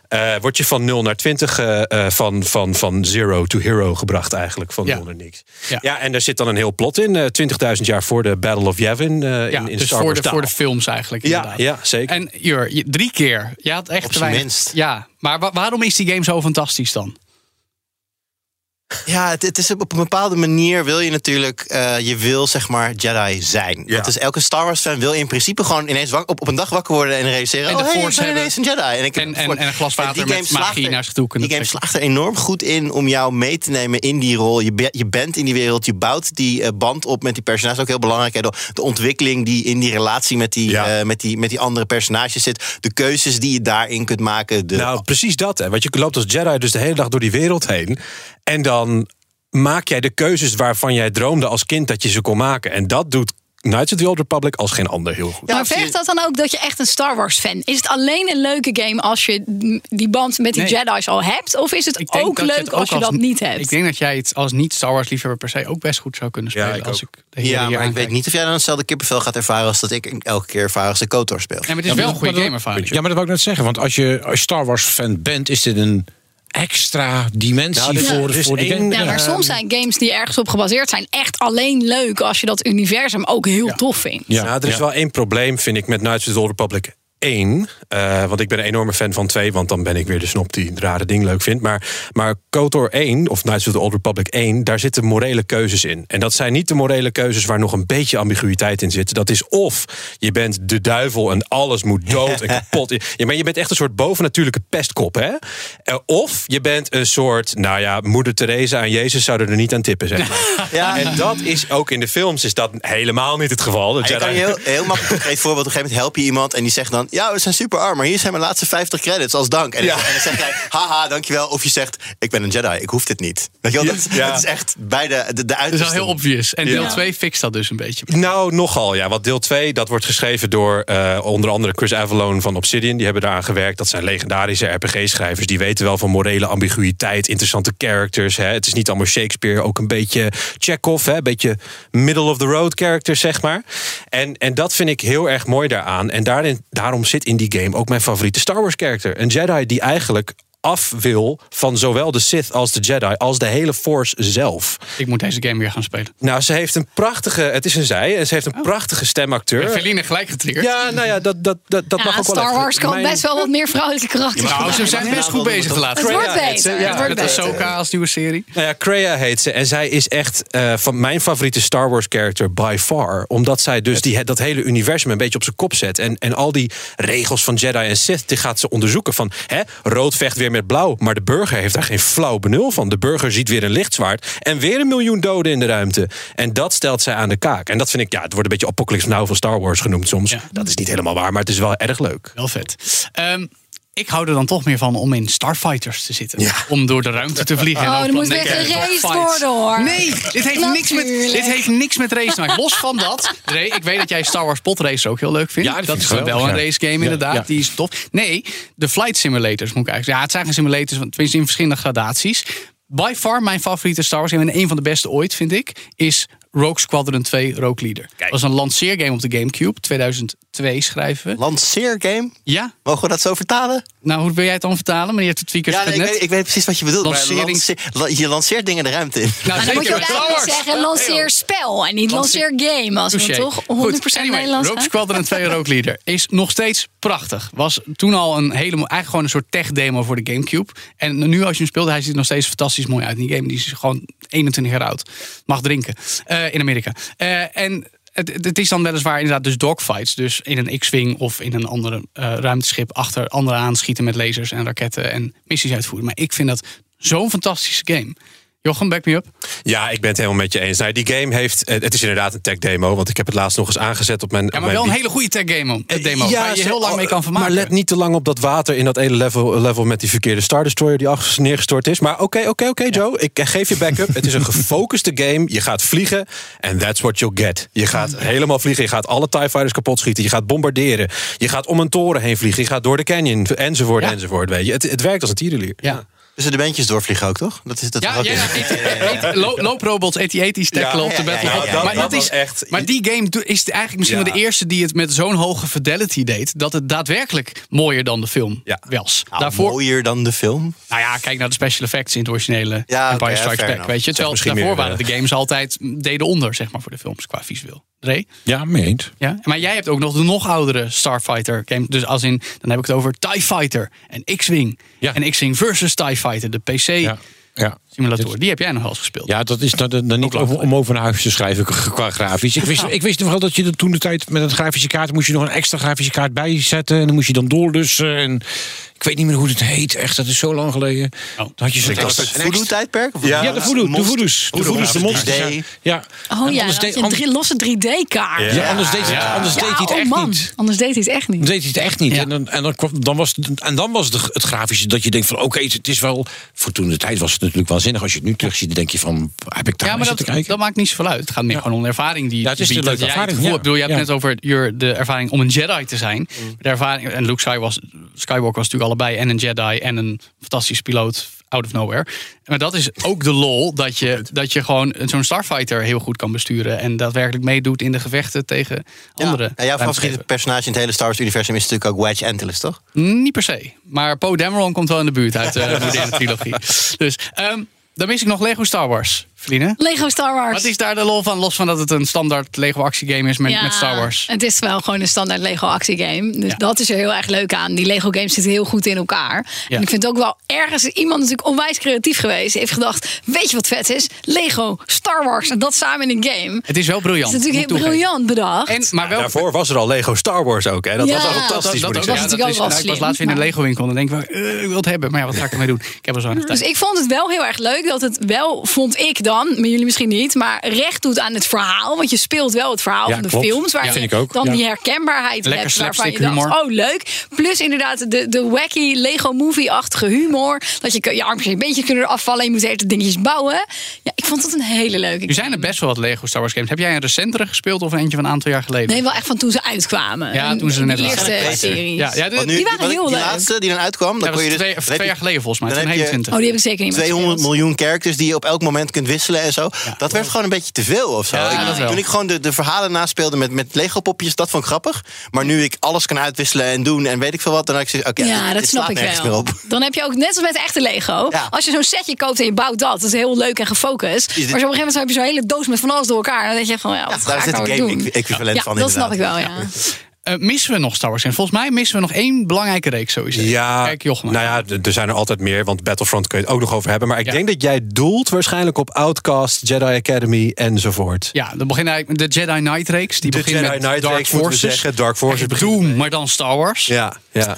Eh, word je van 0 naar 20, eh, eh, van, van, van zero to hero gebracht eigenlijk. Van Ja. 0 naar niks. Ja. Ja. en daar zit dan een heel plot in. eh 20.000 jaar voor de Battle of Yavin. eh Ja, in, in dus Star voor Wars de, voor de films eigenlijk. Ja, inderdaad. ja, zeker. En Jur, je- drie keer. Je had echt Op zijn weinig. minst. Ja, maar wa- waarom is die game zo fantastisch dan? Ja, het, het is op een bepaalde manier wil je natuurlijk, eh, je wil zeg maar Jedi zijn. Ja. Dat is elke Star Wars fan wil in principe gewoon ineens wak- op, op een dag wakker worden en realiseren. En oh, hey, ik ben ineens een Jedi. En, ik En, een en, een glas water met magie er- naar zich toe kunnen Die game slaagt er enorm goed in om jou mee te nemen in die rol. Je, be- je bent in die wereld, je bouwt die eh, band op met die personages. Ook heel belangrijk. Hè? De, ontwikkeling die in die relatie met die, Ja. eh, met, die, met die andere personages zit. De keuzes die je daarin kunt maken. De, Nou, precies dat. Hè. Want je loopt als Jedi dus de hele dag door die wereld heen. En dan maak jij de keuzes waarvan jij droomde als kind dat je ze kon maken. En dat doet Knights of the Old Republic als geen ander heel goed. Ja, maar vergt dat dan ook dat je echt een Star Wars fan? Is het alleen een leuke game als je die band met die Nee. Jedi's al hebt? Of is het ook leuk het als je dat niet hebt? Ik denk dat jij het als niet Star Wars liefhebber per se ook best goed zou kunnen Ja, spelen. ik als ook. ik de ja, maar ik weet niet of jij dan hetzelfde kippenvel gaat ervaren als dat ik elke keer ervaar als de KOTOR speel. Ja, maar het is wel een goede gameervaring. Ja, maar dat wou ik net zeggen. Want als je, als je Star Wars fan bent, is dit een extra dimensie Nou, voor, voor de game. Ja, maar soms zijn games die ergens op gebaseerd zijn echt alleen leuk als je dat universum ook heel tof vindt. Ja, nou, er is ja. wel één probleem, vind ik, met Knights of the Old Republic 1. Eh, want ik ben een enorme fan van 2, want dan ben ik weer de snop die het rare ding leuk vindt. Maar, maar KOTOR 1, of Knights of the Old Republic 1, daar zitten morele keuzes in. En dat zijn niet de morele keuzes waar nog een beetje ambiguïteit in zit. Dat is of je bent de duivel en alles moet dood en kapot. Ja, maar je bent echt een soort bovennatuurlijke pestkop, hè? Eh, Of je bent een soort, nou ja, moeder Teresa en Jezus zouden er niet aan tippen, zeg maar. Ja, En dat is ook in de films is dat helemaal niet het geval. Je Jedi- kan je heel, heel makkelijk een concreet voorbeeld. Op een gegeven moment help je iemand en die zegt dan... ja, we zijn super arm, maar hier zijn mijn laatste 50 credits als dank. En, Ja. en dan zeg jij, haha, dankjewel. Of je zegt, ik ben een Jedi, ik hoef dit niet. Weet je wel, dat, Ja. dat is echt beide de, de Dat is wel heel obvious. En deel Ja. 2 fixt dat dus een beetje. Nou, nogal. Ja, want deel 2, dat wordt geschreven door eh, onder andere Chris Avalone van Obsidian. Die hebben daaraan gewerkt. Dat zijn legendarische RPG-schrijvers. Die weten wel van morele ambiguïteit, interessante characters. Hè. Het is niet allemaal Shakespeare, ook een beetje Chekhov. Hè. Een beetje middle-of-the-road characters, zeg maar. En, en dat vind ik heel erg mooi daaraan. En daarin, daarom zit in die game ook mijn favoriete Star Wars character. Een Jedi die eigenlijk af wil van zowel de Sith als de Jedi, als de hele Force zelf. Ik moet deze game weer gaan spelen. Nou, ze heeft een prachtige, het is een zij, en ze heeft een prachtige stemacteur. En Feline gelijk getriggerd. Ja, nou ja, dat, dat, dat, dat Ja, mag ook wel Star even. Wars kan Mijn- best wel wat meer vrouwelijke karakters Nou, ze zijn best goed bezig de laatste Het wordt Freya heet ze, beter. ja, het wordt Met beter. Ahsoka als nieuwe serie. Nou ja, Kreia heet ze. En zij is echt eh, van mijn favoriete Star Wars character by far. Omdat zij dus die, dat hele universum een beetje op zijn kop zet. En, en al die regels van Jedi en Sith, die gaat ze onderzoeken. Van, hè, rood vecht weer met blauw. Maar de burger heeft daar geen flauw benul van. De burger ziet weer een lichtzwaard. En weer een miljoen doden in de ruimte. En dat stelt zij aan de kaak. En dat vind ik, ja, het wordt een beetje Apocalypse Now van Star Wars genoemd soms. Ja. Dat is niet helemaal waar, maar het is wel erg leuk. Wel vet. Ehm, ik hou er dan toch meer van om in Starfighters te zitten. Ja. Om door de ruimte te vliegen. en Oh, er moet weer en geraced worden, hoor. Nee, dit heeft, niks met, dit heeft niks met race te maken. Los van dat, Ray, ik weet dat jij Star Wars Pod Racer ook heel leuk vindt. Ja, dat vind is wel een race game Ja, inderdaad. ja. Die is tof. Nee, de flight simulators moet ik eigenlijk zeggen. Ja, het zijn geen simulators, want tenminste in verschillende gradaties. By far mijn favoriete Star Wars game en een van de beste ooit vind ik, is Rogue Squadron 2 Rogue Leader. Dat was een lanceergame op de Gamecube, 2002 schrijven we. Lanceergame? Ja, Mogen we dat zo vertalen? nou hoe wil jij het dan vertalen, meneer Tweakers? Ja, nee, ik, weet, ik weet precies wat je bedoelt. lanceer- je lanceert dingen de ruimte in. Nou, Maar dan moet je ook zeker. eigenlijk zeggen lanceer spel en niet Lanceer- lanceer game. Als we toch 100% Goed, anyway, Nederlands Rogue. Squadron 2 Rogue Leader is nog steeds prachtig. Was toen al een hele, eigenlijk gewoon een soort tech demo voor de Gamecube. En nu als je hem speelt, hij ziet er nog steeds fantastisch mooi uit. Die game die is gewoon 21 jaar oud. Mag drinken eh, in Amerika. Eh, en het, het is dan weliswaar inderdaad dus dogfights. Dus in een X-Wing of in een andere eh, ruimteschip achter anderen aanschieten met lasers en raketten en missies uitvoeren. Maar ik vind dat zo'n fantastische game. Jochem, back me up. Ja, ik ben het helemaal met je eens. Nou, die game heeft, eh, het is inderdaad een tech demo, want ik heb het laatst nog eens aangezet op mijn. Ja, maar mijn wel een hele goede tech demo. eh, demo waar je heel lang mee kan vermaken. Maar let niet te lang op dat water in dat ene level, level met die verkeerde Star Destroyer die achter neergestort is. Maar oké, oké, oké, Joe. Ik eh, geef je backup. het is een gefocuste game. Je gaat vliegen en that's what you'll get. Je gaat helemaal vliegen. Je gaat alle TIE Fighters kapot schieten. Je gaat bombarderen. Je gaat om een toren heen vliegen. Je gaat door de canyon enzovoort Ja. enzovoort. Weet je. Het, het werkt als een tierenlier. Ja. Tussen de bandjes doorvliegen ook, toch? Dat is dat Ja, ja, ja, in. AT- AT- lo- Loop Robots 8080's tackelen Ja, op de ja, ja, Battle. maar, dat is, echt- maar die game is eigenlijk misschien Ja. wel de eerste die het met zo'n hoge fidelity deed. Dat het daadwerkelijk mooier dan de film Ja. was. Nou, Daarvoor, Mooier dan de film. nou ja, kijk naar de special effects in het originele Ja, Empire Strikes Back. Weet je? Terwijl daarvoor meer, waren eh, de games altijd deden onder, zeg maar, voor de films qua visueel. Ray? Ja, meent. Ja? Maar jij hebt ook nog de nog oudere Starfighter game. Dus als in, dan heb ik het over TIE Fighter en X-Wing. Ja. En X-Wing versus TIE Fighter, de PC Ja. Ja. Simulator. Die heb jij nog wel eens gespeeld. Ja, dat is dan, dan niet over, om over naar huis te schrijven qua grafisch. Ik wist, ik wist nog wel dat je toen de tijd met een grafische kaart moest je nog een extra grafische kaart bijzetten. En dan moest je dan doorlussen. En ik weet niet meer hoe het heet. Echt, dat is zo lang geleden. Oh. Dan had je zo'n Voodoo-tijdperk? Of Ja, Ja, de voodoo, de voodoo's. De voodoo's, de monsters. ja. 3D. Ja. Oh ja, een drie- losse 3D-kaart. Ja, anders deed, hij het- anders deed hij het oh echt man, niet. anders deed hij het echt Dan niet. deed hij het echt niet. Ja. En, dan, en, dan, kwam- dan was het, en dan was het, het grafische dat je denkt van... oké, het is wel... Voor toen de tijd was het natuurlijk waanzinnig. Als je het nu terugziet, dan denk je van... heb ik daar Ja, maar zitten dat, kijken? dat maakt niet zoveel uit. Het gaat meer gewoon om de ervaring die Ja, het is biedt. een leuke het ervaring, ja. hebt, bedoel, je hebt Ja. net over your- de ervaring om een Jedi te zijn. Mm. De ervaring, en Luke Skywalker was, Skywalker was natuurlijk allebei en een Jedi en een fantastische piloot out of nowhere. Maar dat is ook de lol, dat je, dat je gewoon zo'n Starfighter heel goed kan besturen en daadwerkelijk meedoet in de gevechten tegen andere. Ja, jouw favoriete personage in het hele Star Wars-universum is natuurlijk ook Wedge Antilles, toch? Niet per se. Maar Poe Dameron komt wel in de buurt uit de moderne trilogie. Dus ehm, dan mis ik nog Lego Star Wars. Feline? Lego Star Wars. Wat is daar de lol van? Los van dat het een standaard Lego actiegame is met, Ja, met Star Wars. Het is wel gewoon een standaard Lego actiegame. Dus Ja. dat is er heel erg leuk aan. Die Lego games zitten heel goed in elkaar. Ja. En ik vind het ook wel ergens iemand natuurlijk onwijs creatief geweest. Heeft gedacht, weet je wat vet is? Lego, Star Wars en dat samen in een game. Het is wel Dat briljant. is natuurlijk heel briljant bedacht. En, maar wel, Daarvoor was er al Lego Star Wars ook. Hè? Dat Ja, was al dat- fantastisch, dat, ook, zeggen. ja, natuurlijk ook wel nou, ik was slim, laatst weer in de maar- Lego winkel. En dan denk ik, wel, eh, ik wil het hebben. Maar ja, wat ga ik ermee doen? Ik heb er zo weinig tijd. Dus ik vond het wel heel erg leuk dat het wel, vond ik, dan, maar jullie misschien niet, maar recht doet aan het verhaal. Want je speelt wel het verhaal Ja, van de klopt. films. Waar Ja, je vind ik ook. dan Ja. die herkenbaarheid Lekker hebt. Waarvan je dacht, humor. oh leuk. Plus inderdaad de, de wacky Lego movie-achtige humor. Dat je je armpjes en beentjes kunnen eraf vallen. Je moet hele dingetjes bouwen. Ja, ik vond het een hele leuke Nu zijn er best wel wat Lego Star Wars games. Heb jij een recentere gespeeld of eentje van een aantal jaar geleden? Nee, wel echt van toen ze uitkwamen. Ja, toen ze net de waren. eerste Beter. series. Ja, ja, de- Want nu, Die waren heel die leuk. laatste die dan uitkwam, dan dat kon was je dus... twee, jaar geleden volgens mij. dan heb je 2021. Oh, die heb ik zeker niet meer 200 gespeeld. miljoen characters die je op elk moment kunt wisselen en zo. dat werd gewoon een beetje te veel of zo. Ja, Ik- toen ik gewoon de, de verhalen naspeelde met, met Lego-popjes, dat vond ik grappig. Maar nu ik alles kan uitwisselen en doen en weet ik veel wat, dan had ik zoiets, oké, Ja, dit- dat snap ik nergens wel. meer op. Dan heb je ook, net als met echte Lego, Ja. als je zo'n setje koopt en je bouwt dat, dat is heel leuk en gefocust. Maar dit- op een gegeven moment heb je zo'n hele doos met van alles door elkaar. En dan denk je van, ja, wat Ja, daar ik zit nou Ja, van dat snap ik wel, ja. Eh, missen we nog Star Wars games? Volgens mij missen we nog één belangrijke reeks sowieso. Ja, Kijk, Jochem. nou ja, er zijn er altijd meer, want Battlefront kun je het ook nog over hebben. Maar ik Ja. denk dat jij doelt waarschijnlijk op Outcast, Jedi Academy enzovoort. Ja, dan begint eigenlijk de Jedi Knight reeks. Die De begint Jedi met Knight Dark reeks, Forces. zeggen. Dark Forces Doom, maar dan Star Wars. Ja, ja.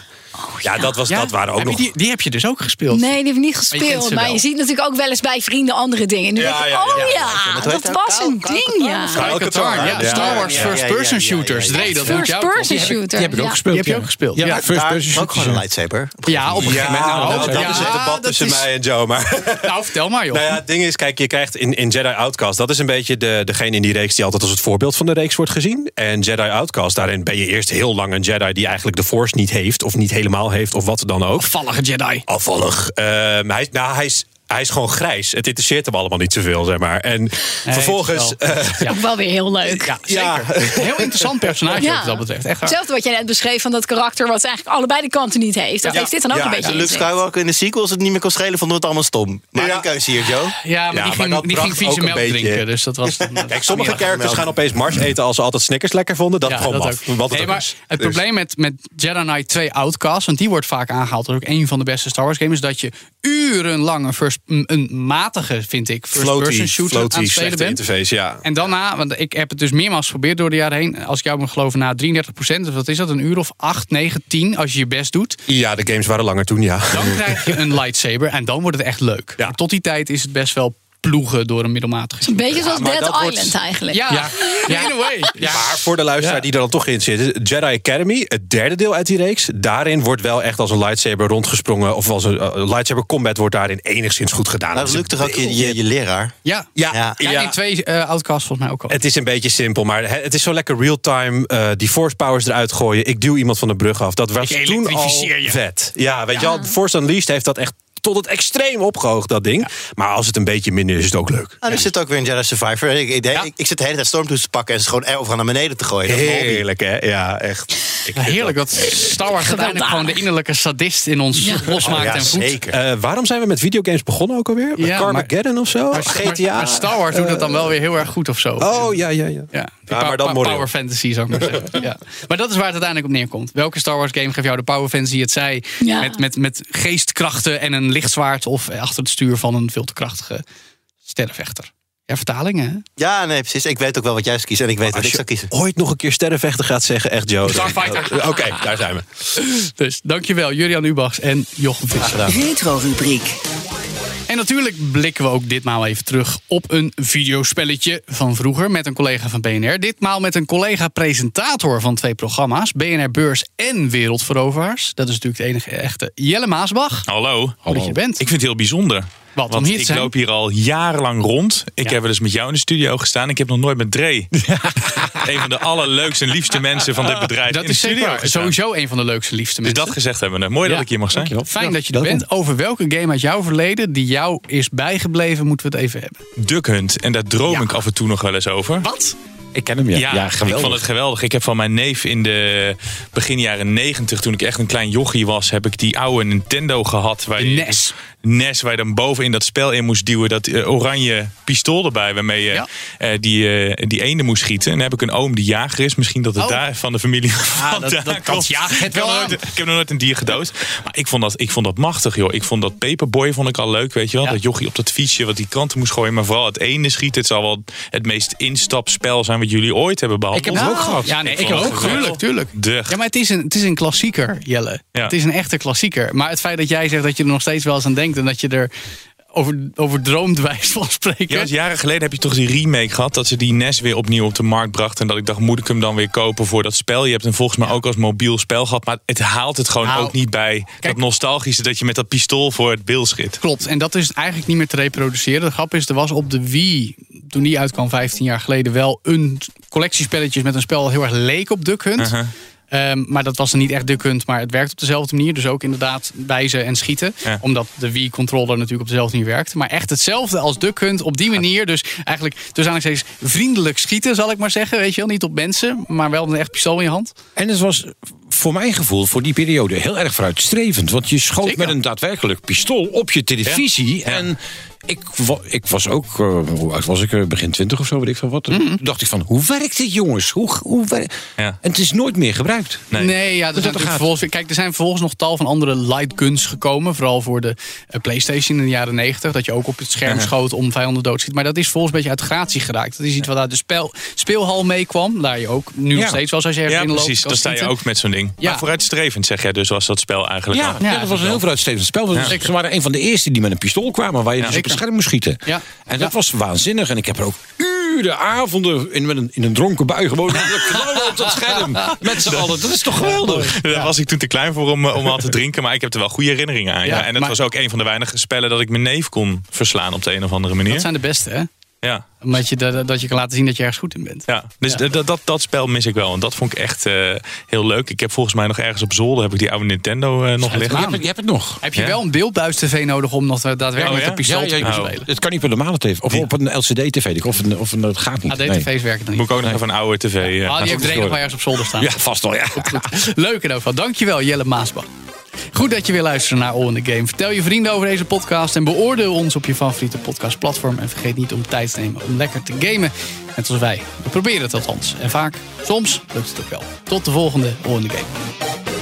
Ja, dat, was, Ja? dat waren ook Heb nog... Die, die heb je dus ook gespeeld. Nee, die heb ik niet Maar je kent gespeeld. Maar je ziet natuurlijk ook wel eens bij vrienden andere dingen. En dan Ja, denk je, ja, ja, oh ja. dat dat? was een Kyle ding, ja. Kyle Katarn, ja. ja. Star Wars First ja, Person ja, ja, ja. Shooters. Dre, dat moet First person toch? shooter. Die heb ik ook gespeeld. Die heb je ja. ook gespeeld. Ja, Ja. first person ook gewoon een shooter. lightsaber. Ja, op een gegeven moment. Ja, Nou, dat is het debat tussen mij en Joe. Maar Nou, vertel maar, joh. Nou ja, het ding is, kijk, je krijgt in, in Jedi Outcast... dat is een beetje de, degene in die reeks die altijd als het voorbeeld van de reeks wordt gezien. En Jedi Outcast, daarin ben je eerst heel lang een Jedi... die eigenlijk de Force niet heeft, of niet helemaal heeft, of wat dan ook. Vallige Jedi. Afvallig. Ehm, hij, nou, hij is... Hij is gewoon grijs. Het interesseert hem allemaal niet zoveel, zeg maar. En vervolgens... is eh, Ja. Ook wel weer heel leuk. Ja, zeker. Ja. Heel interessant personage Ja. ook wat dat betreft. Echt. Hetzelfde wat jij net beschreef van dat karakter wat eigenlijk allebei de kanten niet heeft. Dat Ja. heeft dit dan ook Ja, een beetje De Luke. Skywalker in de sequels het niet meer kon schelen, vonden we het allemaal stom. Maak Ja. een keuze hier, Joe. Ja, maar die maar ging, die ging vieze ook melk beetje- drinken. Dus dat was Kijk, sommige characters gaan opeens Mars eten als ze altijd Snickers lekker vonden. Dat Ja, gewoon dat af. ook. Wat het Nee, ook maar is. het Dus- probleem met, met Jedi Knight 2 Outcast, want die wordt vaak aangehaald als ook een van de beste Star Wars games, is dat je urenlang een, first, een- matige, vind ik, first-person floaty, shooter aan het spelen bent. interface, ja. En daarna, want ik heb het dus meermaals geprobeerd door de jaren heen. Als ik jou moet geloven, na 33 procent, wat is dat? Een uur of 8, 9, 10, als je je best doet. Ja, de games waren langer toen, ja. Dan krijg je een lightsaber en dan wordt het echt leuk. Ja. Tot die tijd is het best wel ploegen door een middelmatige Een beetje zoals Dead wordt- Island eigenlijk. Ja, ja. in a way. Ja. Maar voor de luisteraar Ja. die er dan toch in zit. Jedi Academy, het derde deel uit die reeks. Daarin wordt wel echt als een lightsaber rondgesprongen. Of als een eh, lightsaber combat wordt daarin enigszins goed gedaan. Nou, Dat is Luke toch ook je, je, je leraar? Ja. Ja, Ja. In twee eh outcasts volgens mij ook al. Het is een beetje simpel, maar het is zo lekker real-time. eh, die force powers eruit gooien. Ik duw iemand van de brug af. Dat was toen al vet. Ja, weet je wel, Force Unleashed heeft dat echt tot het extreem opgehoogd, dat ding. Maar als het een beetje minder is, is het ook leuk. Nou, er zit ook weer een Jedi Survivor. Ik, ik, ik, ik zit de hele tijd stormtoets te pakken en ze gewoon overal naar beneden te gooien. Dat. Heerlijk, hè? Ja, echt. Heerlijk dat Star Wars uiteindelijk gewoon de innerlijke sadist in ons losmaakt Oh, ja, en voedt. zeker. Eh, waarom zijn we met videogames begonnen ook alweer? Ja, Carmageddon of zo? Maar, GTA? maar- Star Wars doet het dan wel weer heel erg goed of zo. Oh, ja, ja, ja. Ja, maar dan. Power fantasy zou ik maar zeggen. ja. Maar dat is waar het uiteindelijk op neerkomt. Welke Star Wars game geeft jou de power fantasy? Het zij Ja. met, met, met geestkrachten en een lichtzwaard of achter het stuur van een veel te krachtige sterrenvechter. Ja, vertalingen. hè? Ja, nee, precies. Ik weet ook wel wat jij zou kiezen en ik weet wat ik zou kiezen. ooit nog een keer sterrenvechten gaat zeggen, echt Joe. Starfighter. Oké, daar zijn we. Dus dankjewel Jurian Ubachs en Jochem Visser. Retro-rubriek. En natuurlijk blikken we ook ditmaal even terug op een videospelletje van vroeger met een collega van BNR. Ditmaal met een collega-presentator van twee programma's, BNR Beurs en Wereldveroveraars. Dat is natuurlijk de enige echte Jelle Maasbach. Hallo. Goed dat je bent. Ik vind het heel bijzonder. Wat, om Want hier te ik zijn? loop hier al jarenlang rond. Ik Ja. heb wel eens met jou in de studio gestaan. Ik heb nog nooit met Dre. een van de allerleukste en liefste mensen van dit bedrijf Dat in de is studio zeker gestaan. sowieso een van de leukste, liefste Dus mensen. dat gezegd hebben we. Mooi dat Ja. ik hier mag zijn. Fijn dat je er bent. Over welke game uit jouw verleden die jou is bijgebleven, moeten we het even hebben. Duck Hunt. En daar droom ik af en toe nog wel eens over. Wat? Ik ken hem, ja. Ja, ik geweldig. vond het geweldig. Ik heb van mijn neef in de begin jaren negentig, toen ik echt een klein jochie was, heb ik die oude Nintendo gehad. Waar De je- NES. NES, waar je dan bovenin dat spel in moest duwen. Dat eh, oranje pistool erbij, waarmee je Ja. eh, die, eh, die eenden moest schieten. En dan heb ik een oom die jager is. Misschien dat het Oh. daar van de familie Ja, vandaan dat, dat, komt. het Ik heb, wel nooit, ik heb nog nooit een dier gedood. Maar ik vond dat, ik vond dat machtig, joh. Ik vond dat Paperboy vond ik al leuk, weet je wel. Ja. Dat jochie op dat fietsje wat die kranten moest gooien. Maar vooral het ene schieten. Het zal wel het meest instapspel zijn wat jullie ooit hebben behandeld. Ik heb het ook gehad. Ja, nee, ik heb het ook. geweldig. Tuurlijk, tuurlijk. De- Ja, maar het is, een, het is een klassieker, Jelle. Ja. Het is een echte klassieker. Maar het feit dat jij zegt dat je er nog steeds wel eens aan denkt en dat je er over, overdroomd wijs van spreken. Ja, jaren geleden heb je toch die remake gehad... dat ze die NES weer opnieuw op de markt brachten. En dat ik dacht, moet ik hem dan weer kopen voor dat spel? Je hebt hem volgens mij ook als mobiel spel gehad. Maar het haalt het gewoon Nou, ook niet bij dat nostalgische... dat je met dat pistool voor het beeld schiet. Klopt, en dat is eigenlijk niet meer te reproduceren. De grap is, er was op de Wii, toen die uitkwam 15 jaar geleden... wel een collectiespelletje met een spel dat heel erg leek op Duck Hunt. Uh-huh. Ehm, maar dat was dan niet echt Hunt, maar het werkt op dezelfde manier. Dus ook inderdaad wijzen en schieten. Ja. Omdat de Wii-controller natuurlijk op dezelfde manier werkt. Maar echt hetzelfde als Duck Hunt op die manier. Dus eigenlijk, dus eigenlijk steeds vriendelijk schieten, zal ik maar zeggen. Weet je wel, niet op mensen, maar wel met een echt pistool in je hand. En het was voor mijn gevoel voor die periode heel erg vooruitstrevend. Want je schoot Zeker. met een daadwerkelijk pistool op je televisie. En ik, wa- ik was ook, eh, hoe oud was ik? Eh, Begin twintig of zo, weet ik veel wat. Toen dacht ik van, hoe werkt dit jongens? Hoe, hoe werkt... Ja. En het is nooit meer gebruikt. Nee. Nee, ja, er zijn vervolgens, kijk, er zijn vervolgens nog tal van andere light guns gekomen. Vooral voor de eh, PlayStation in de jaren 90. Dat je ook op het scherm Uh-huh. schoot om vijanden dood te schieten. Maar dat is volgens een beetje uit gratie geraakt. Dat is iets wat uit de spel, speelhal meekwam. Daar je ook nu nog Ja. steeds wel, als je ergens Ja, in loopt, precies. Dan sta je ook met zo'n ding. Ja. Maar vooruitstrevend zeg jij dus was dat spel eigenlijk Ja, ja, Ja, dat was een heel vooruitstrevend spel. Ze waren een van de eerste die met een pistool kwamen... waar je dus scherm moest schieten. Ja. En dat Ja. was waanzinnig. En ik heb er ook uren, avonden in, met een, in een dronken bui gewoon knallen op dat scherm. Met z'n allen. Dat is toch geweldig? Daar was ik toen te klein voor om, eh, om al te drinken. Maar ik heb er wel goede herinneringen aan. Ja. Ja, En dat maar- was ook een van de weinige spellen dat ik mijn neef kon verslaan op de een of andere manier. Dat zijn de beste, hè? Ja. Omdat je, dat, dat je kan laten zien dat je ergens goed in bent. Ja, dus Ja. Dat, dat, dat spel mis ik wel. En dat vond ik echt eh, heel leuk. Ik heb volgens mij nog ergens op zolder heb ik die oude Nintendo eh, nog liggen. Je hebt het nog. Heb je Ja. wel een beeldbuis-tv nodig om nog daadwerkelijk Oh, een pistool te ja, kunnen ja. spelen? Het kan niet op een normale tv. Of op een LCD-tv. Of, een, of een, dat gaat niet. Nee. AD-tv's werken dan Moet niet. ik ook nog even een oude tv. eh, Ah, die heeft er nog ergens op zolder staan. Ja, vast wel, ja. Leuk in ieder geval. Dankjewel Jelle Maasbach. Goed dat je weer luistert naar All in the Game. Vertel je vrienden over deze podcast en beoordeel ons op je favoriete podcastplatform. En vergeet niet om tijd te nemen om lekker te gamen. Net als wij. We proberen het althans. En vaak, soms, lukt het ook wel. Tot de volgende All in the Game.